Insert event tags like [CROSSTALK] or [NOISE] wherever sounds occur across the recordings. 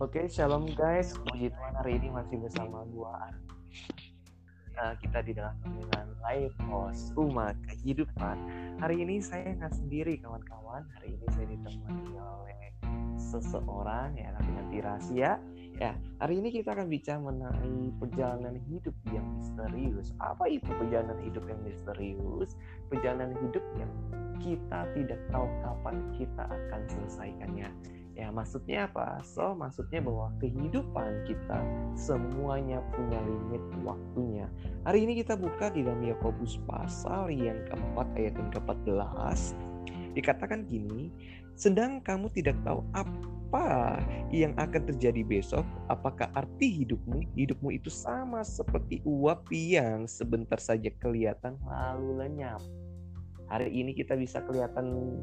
Oke, shalom guys. Puji Tuhan hari ini masih bersama gua. Uh, kita di dalam dengan live host rumah kehidupan. Hari ini saya nggak sendiri kawan-kawan. Hari ini saya ditemani oleh seseorang ya tapi nanti rahasia. Ya, hari ini kita akan bicara mengenai perjalanan hidup yang misterius. Apa itu perjalanan hidup yang misterius? Perjalanan hidup yang kita tidak tahu kapan kita akan selesaikannya Ya, maksudnya apa? So, maksudnya bahwa kehidupan kita semuanya punya limit waktunya. Hari ini kita buka di dalam Yakobus pasal yang keempat ayat yang ke-14. Dikatakan gini, sedang kamu tidak tahu apa yang akan terjadi besok, apakah arti hidupmu? Hidupmu itu sama seperti uap yang sebentar saja kelihatan lalu lenyap. Hari ini kita bisa kelihatan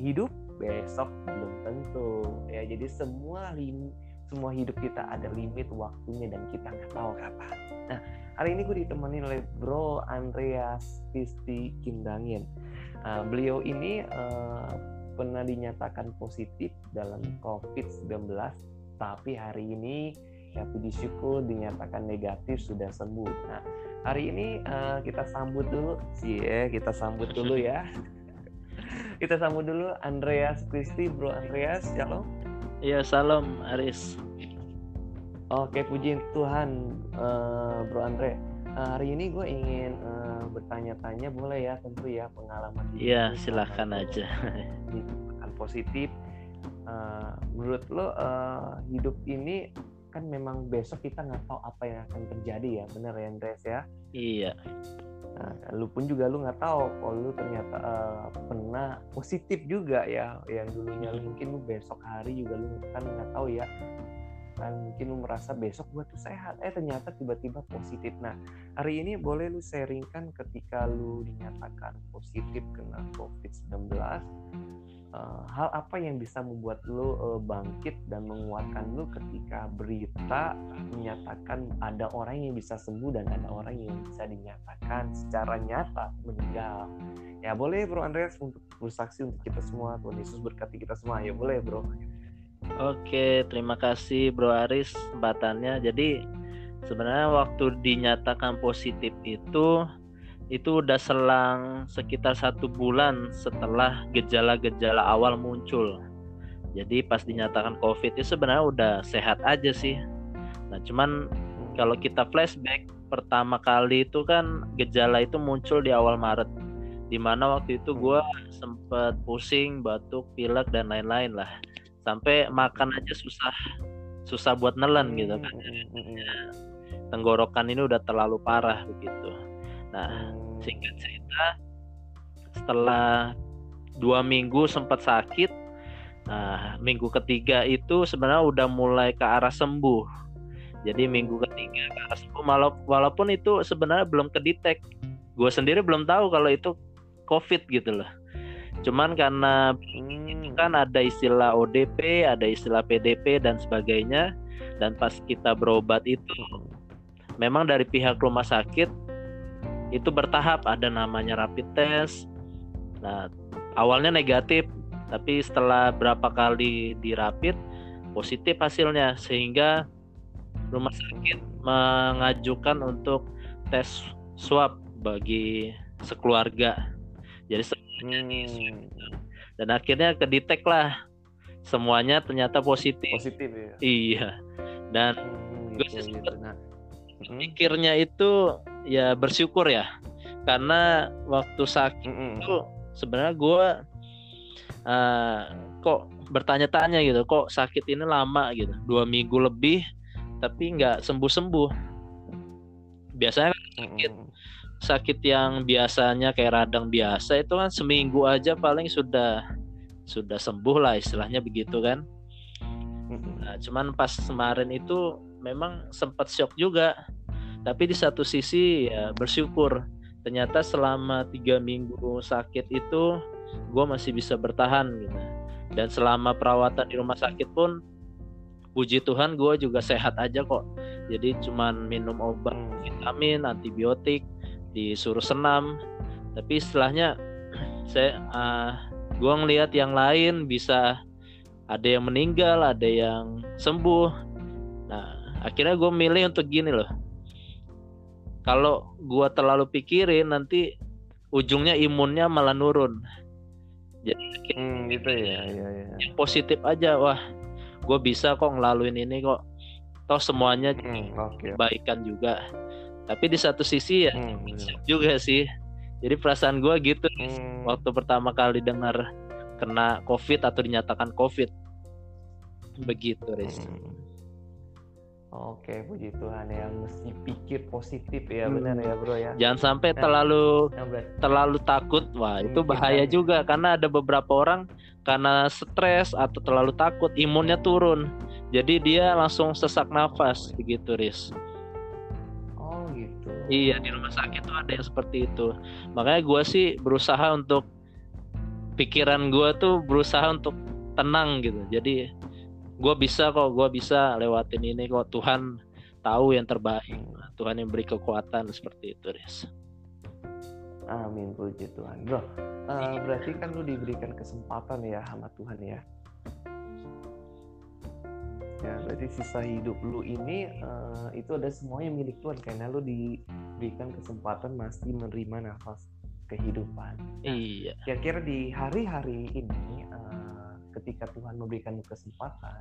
hidup, besok belum tentu. Ya jadi semua lim semua hidup kita ada limit waktunya dan kita nggak tahu kapan. Nah hari ini gue ditemani oleh Bro Andreas Pisti Kindangin. Uh, beliau ini uh, pernah dinyatakan positif dalam COVID-19 tapi hari ini ya puji syukur dinyatakan negatif sudah sembuh. Nah hari ini uh, kita sambut dulu. Sih ya kita sambut dulu ya kita sambut dulu Andreas Kristi, Bro Andreas, shalom. Iya, salam Aris. Oke, puji Tuhan, uh, Bro Andre. Uh, hari ini gue ingin uh, bertanya-tanya, boleh ya, tentu ya pengalaman. Iya, silahkan aja. Akan positif. Uh, menurut lo uh, hidup ini kan memang besok kita nggak tahu apa yang akan terjadi ya, bener ya Andreas ya? Iya. Nah, lu pun juga lu nggak tahu kalau lu ternyata uh, pernah positif juga ya yang dulunya lu mungkin lu besok hari juga lu kan nggak tahu ya kan mungkin lu merasa besok gua tuh sehat eh ternyata tiba-tiba positif nah hari ini boleh lu sharingkan ketika lu dinyatakan positif kena covid-19 uh, hal apa yang bisa membuat lo uh, bangkit dan menguatkan lo ketika berita menyatakan ada orang yang bisa sembuh dan ada orang yang bisa dinyatakan secara nyata meninggal. Ya boleh Bro Andreas untuk bersaksi untuk kita semua. Tuhan Yesus berkati kita semua. Ya boleh Bro. Oke, terima kasih Bro Aris kesempatannya. Jadi sebenarnya waktu dinyatakan positif itu itu udah selang sekitar satu bulan setelah gejala-gejala awal muncul. Jadi pas dinyatakan COVID itu sebenarnya udah sehat aja sih. Nah cuman kalau kita flashback pertama kali itu kan gejala itu muncul di awal Maret. Di mana waktu itu gue sempet pusing, batuk, pilek dan lain-lain lah. Sampai makan aja susah, susah buat nelen gitu kan. Tenggorokan ini udah terlalu parah begitu. Nah, singkat cerita, setelah dua minggu sempat sakit, nah minggu ketiga itu sebenarnya udah mulai ke arah sembuh. Jadi minggu ketiga ke arah sembuh, walaupun itu sebenarnya belum kedetek. Gue sendiri belum tahu kalau itu COVID gitu loh. Cuman karena hmm. kan ada istilah ODP, ada istilah PDP dan sebagainya. Dan pas kita berobat itu, memang dari pihak rumah sakit itu bertahap ada namanya rapid test. Nah awalnya negatif tapi setelah berapa kali dirapid positif hasilnya. Sehingga rumah sakit mengajukan untuk tes swab bagi sekeluarga. Jadi semuanya hmm. dan akhirnya kedetek lah semuanya ternyata positif. Positif ya? Iya. Dan hmm, gue gitu, gitu. Nah. mikirnya itu ya bersyukur ya. Karena waktu sakit mm -hmm. itu sebenarnya gue uh, kok bertanya-tanya gitu kok sakit ini lama gitu. Dua minggu lebih tapi nggak sembuh-sembuh. Biasanya kan sakit. Sakit yang biasanya kayak radang biasa itu kan seminggu aja paling sudah sudah sembuh lah istilahnya begitu kan. Nah, cuman pas kemarin itu memang sempat shock juga tapi di satu sisi ya bersyukur. Ternyata selama tiga minggu sakit itu gue masih bisa bertahan gitu. Dan selama perawatan di rumah sakit pun puji Tuhan gue juga sehat aja kok. Jadi cuman minum obat vitamin antibiotik disuruh senam. Tapi istilahnya [CLEARS THROAT] saya uh, gue ngelihat yang lain bisa ada yang meninggal ada yang sembuh. Nah akhirnya gue milih untuk gini loh kalau gue terlalu pikirin nanti ujungnya imunnya malah nurun jadi hmm, gitu ya, ya, ya. yang positif aja wah gue bisa kok ngelaluin ini kok toh semuanya hmm, okay. kebaikan juga tapi di satu sisi ya hmm, juga sih jadi perasaan gue gitu hmm. waktu pertama kali dengar kena covid atau dinyatakan covid begitu Riz. Hmm. Oke, puji Tuhan ya mesti pikir positif ya hmm. benar ya bro ya. Jangan sampai nah, terlalu nah, terlalu takut, wah hmm, itu bahaya kita... juga karena ada beberapa orang karena stres atau terlalu takut imunnya turun, jadi dia langsung sesak nafas begitu, Riz. Oh gitu. Iya di rumah sakit tuh ada yang seperti itu. Makanya gue sih berusaha untuk pikiran gue tuh berusaha untuk tenang gitu. Jadi gue bisa kok gue bisa lewatin ini kok. Tuhan tahu yang terbaik. Tuhan yang beri kekuatan seperti itu Riz. Amin puji Tuhan. Bro uh, berarti kan lu diberikan kesempatan ya sama Tuhan ya? Ya berarti sisa hidup lu ini uh, itu ada semuanya milik Tuhan. Karena lu diberikan kesempatan masih menerima nafas kehidupan. Nah, iya. kira-kira di hari-hari ini uh, ketika Tuhan memberikan kesempatan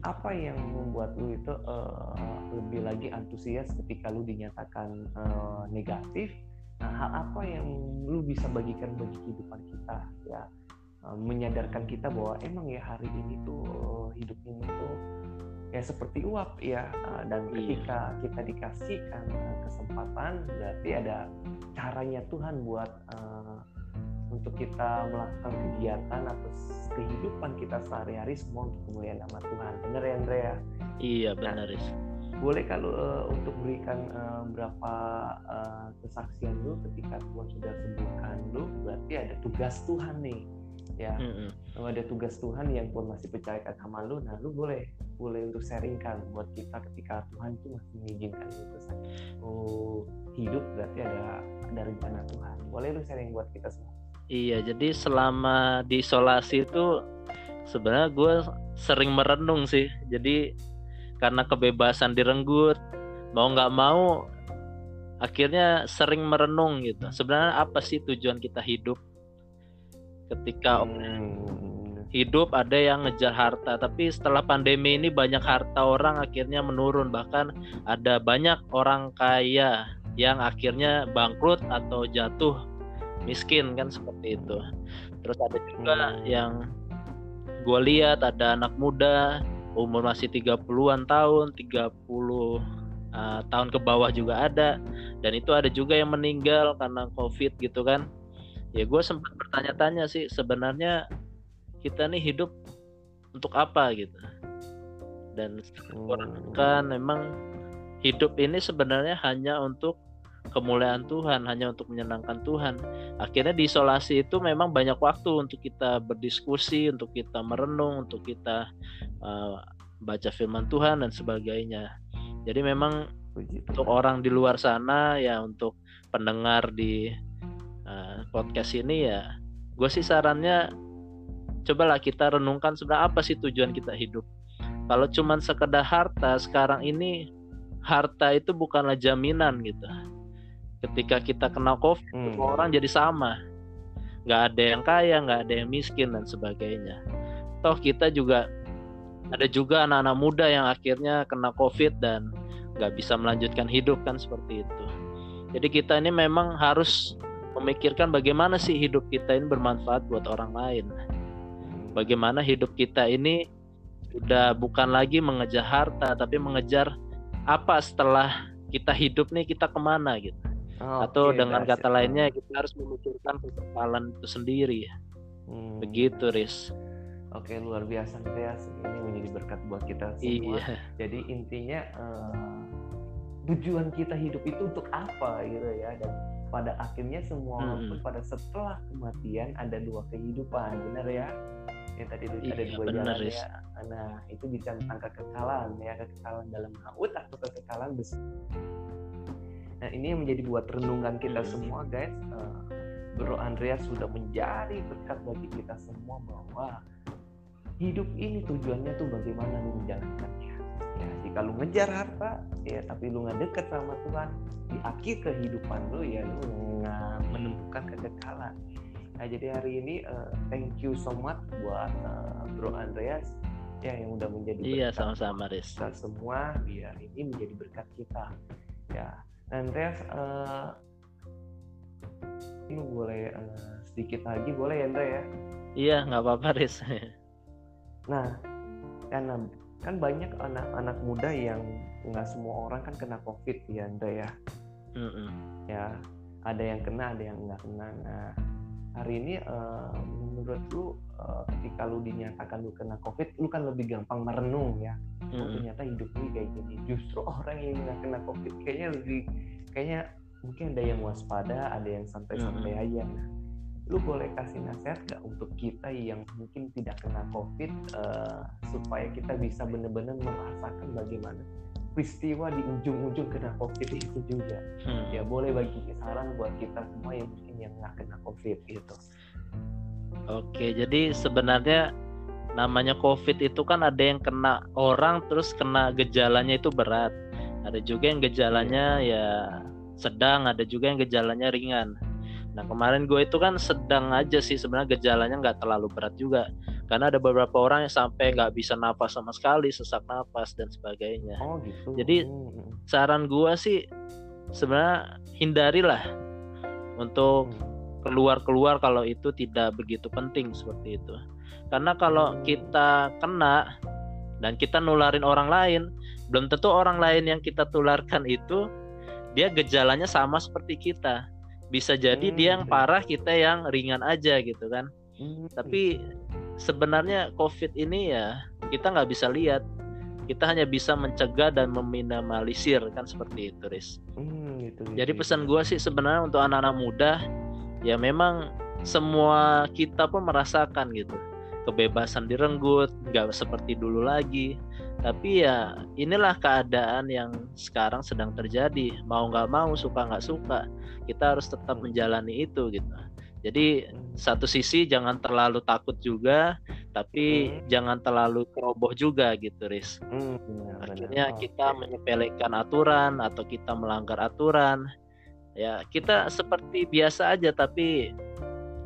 apa yang membuat lu itu uh, lebih lagi antusias ketika lu dinyatakan uh, negatif nah hal apa yang lu bisa bagikan bagi kehidupan kita ya uh, menyadarkan kita bahwa emang ya hari ini tuh uh, hidup ini tuh ya seperti uap ya uh, dan iya. ketika kita dikasihkan uh, kesempatan berarti ada caranya Tuhan buat uh, untuk kita melakukan kegiatan atau kehidupan kita sehari-hari semua untuk kemuliaan nama Tuhan. Benar ya Andrea? Iya benar. Nah, boleh kalau uh, untuk berikan uh, berapa uh, kesaksian lu ketika Tuhan sudah sembuhkan lu, berarti ada tugas Tuhan nih ya mm-hmm. ada tugas Tuhan yang Tuhan masih percayakan sama lu nah lu boleh boleh untuk sharingkan buat kita ketika Tuhan itu masih mengizinkan itu oh, hidup berarti ada ada rencana Tuhan boleh lu sharing buat kita semua Iya, jadi selama di isolasi itu sebenarnya gue sering merenung sih. Jadi karena kebebasan direnggut, mau nggak mau akhirnya sering merenung gitu. Sebenarnya apa sih tujuan kita hidup? Ketika hmm. hidup ada yang ngejar harta, tapi setelah pandemi ini banyak harta orang akhirnya menurun. Bahkan ada banyak orang kaya yang akhirnya bangkrut atau jatuh miskin kan seperti itu. Terus ada juga yang gue lihat ada anak muda umur masih 30-an tahun 30 uh, tahun ke bawah juga ada. Dan itu ada juga yang meninggal karena covid gitu kan. Ya gue sempat bertanya-tanya sih sebenarnya kita nih hidup untuk apa gitu. Dan hmm. kan memang hidup ini sebenarnya hanya untuk kemuliaan Tuhan, hanya untuk menyenangkan Tuhan. Akhirnya di isolasi itu memang banyak waktu untuk kita berdiskusi, untuk kita merenung, untuk kita uh, baca firman Tuhan dan sebagainya. Jadi memang untuk orang di luar sana ya untuk pendengar di uh, podcast ini ya, gue sih sarannya cobalah kita renungkan sebenarnya apa sih tujuan kita hidup. Kalau cuman sekedar harta sekarang ini harta itu bukanlah jaminan gitu ketika kita kena covid hmm. semua orang jadi sama. Nggak ada yang kaya nggak ada yang miskin dan sebagainya. Toh kita juga ada juga anak-anak muda yang akhirnya kena covid dan nggak bisa melanjutkan hidup kan seperti itu. Jadi kita ini memang harus memikirkan bagaimana sih hidup kita ini bermanfaat buat orang lain. Bagaimana hidup kita ini sudah bukan lagi mengejar harta tapi mengejar apa setelah kita hidup nih kita ke mana gitu Oh, atau okay, dengan kata lainnya kita harus memikirkan kekekalan itu sendiri. Hmm. Begitu, Riz. Oke, luar biasa Andreas. Ini menjadi berkat buat kita semua. Iya. Jadi intinya uh, tujuan kita hidup itu untuk apa gitu ya dan pada akhirnya semua hmm. pada setelah kematian ada dua kehidupan benar ya yang tadi iya, ada dua jalan ya nah itu bisa tentang kekekalan ya kekekalan dalam maut atau kekekalan besar Nah ini yang menjadi buat renungan kita semua guys. Uh, Bro Andreas sudah menjadi berkat bagi kita semua bahwa hidup ini tujuannya tuh bagaimana lu menjalankannya. Ya jika lu ngejar harta ya tapi lu nggak deket sama Tuhan di akhir kehidupan lu ya lu nggak menemukan kekekalan nah jadi hari ini uh, thank you so much buat uh, Bro Andreas ya yang udah menjadi iya sama-sama Riz. kita semua biar ini menjadi berkat kita. Ya Andreas uh, lu boleh uh, sedikit lagi boleh ya Andre ya? Iya nggak apa-apa Riz. [LAUGHS] Nah karena kan banyak anak-anak muda yang nggak semua orang kan kena covid ya Andre ya? Mm -mm. ya ada yang kena ada yang nggak kena. Nah hari ini uh, menurut lu uh, ketika lu dinyatakan lu kena covid lu kan lebih gampang merenung ya. Mm -hmm. oh ternyata hidup lu kayak gini. Justru orang yang nggak kena covid kayaknya lebih kayaknya mungkin ada yang waspada ada yang santai-santai mm aja. Nah lu boleh kasih nasihat gak untuk kita yang mungkin tidak kena covid uh, supaya kita bisa benar-benar merasakan bagaimana peristiwa di ujung-ujung kena covid itu juga. Hmm. ya boleh bagi saran buat kita semua yang mungkin yang nggak kena covid gitu. Oke jadi sebenarnya namanya covid itu kan ada yang kena orang terus kena gejalanya itu berat. Ada juga yang gejalanya ya sedang ada juga yang gejalanya ringan. Nah kemarin gue itu kan sedang aja sih sebenarnya gejalanya nggak terlalu berat juga karena ada beberapa orang yang sampai nggak bisa nafas sama sekali sesak nafas dan sebagainya. Oh gitu. Jadi saran gue sih sebenarnya hindarilah untuk hmm. keluar-keluar kalau itu tidak begitu penting seperti itu. Karena kalau hmm. kita kena dan kita nularin orang lain, belum tentu orang lain yang kita tularkan itu dia gejalanya sama seperti kita bisa jadi hmm. dia yang parah kita yang ringan aja gitu kan hmm. tapi sebenarnya covid ini ya kita nggak bisa lihat. Kita hanya bisa mencegah dan meminimalisir kan seperti itu Riz. Hmm, gitu, gitu, jadi pesan gue sih sebenarnya untuk anak-anak muda ya memang semua kita pun merasakan gitu. Kebebasan direnggut nggak seperti dulu lagi. Tapi ya inilah keadaan yang sekarang sedang terjadi. Mau nggak mau suka nggak suka kita harus tetap menjalani itu gitu jadi satu sisi jangan terlalu takut juga tapi hmm. jangan terlalu keroboh juga gitu Riz. Hmm, akhirnya kita menyepelekan aturan atau kita melanggar aturan. Ya kita seperti biasa aja tapi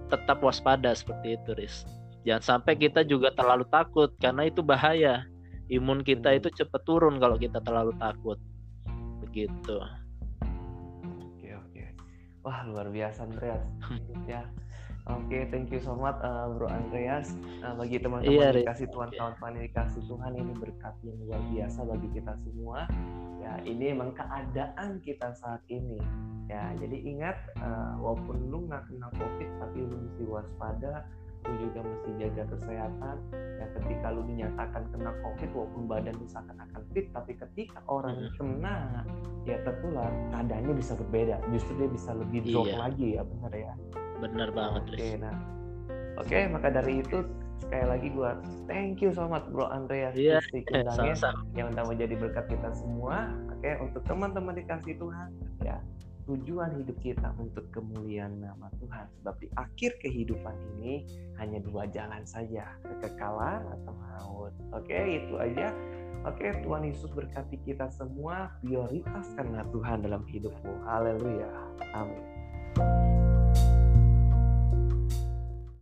tetap waspada seperti itu Riz. Jangan sampai kita juga terlalu takut karena itu bahaya. Imun kita itu cepat turun kalau kita terlalu takut. Begitu wah luar biasa Andreas ya Oke, okay, thank you so much uh, Bro Andreas. Uh, bagi teman-teman iya, dikasih Tuhan, kawan-kawan dikasih Tuhan ini berkat yang luar biasa bagi kita semua. Ya, ini emang keadaan kita saat ini. Ya, jadi ingat uh, walaupun lu nggak kena COVID tapi lu mesti waspada lu juga mesti jaga kesehatan. Ya ketika lu dinyatakan kena covid walaupun badan lu seakan-akan fit tapi ketika orang kena ya tertular keadaannya bisa berbeda. Justru dia bisa lebih drop iya. lagi ya benar ya. Benar banget oke okay, nah. Oke okay, maka dari itu sekali lagi gua thank you so much bro Andreas iya, yang udah menjadi berkat kita semua. Oke okay, untuk teman-teman dikasih Tuhan ya tujuan hidup kita untuk kemuliaan nama Tuhan. Sebab di akhir kehidupan ini hanya dua jalan saja, kekekalan atau maut. Oke, itu aja. Oke, Tuhan Yesus berkati kita semua. Prioritas Tuhan dalam hidupmu. Haleluya. Amin.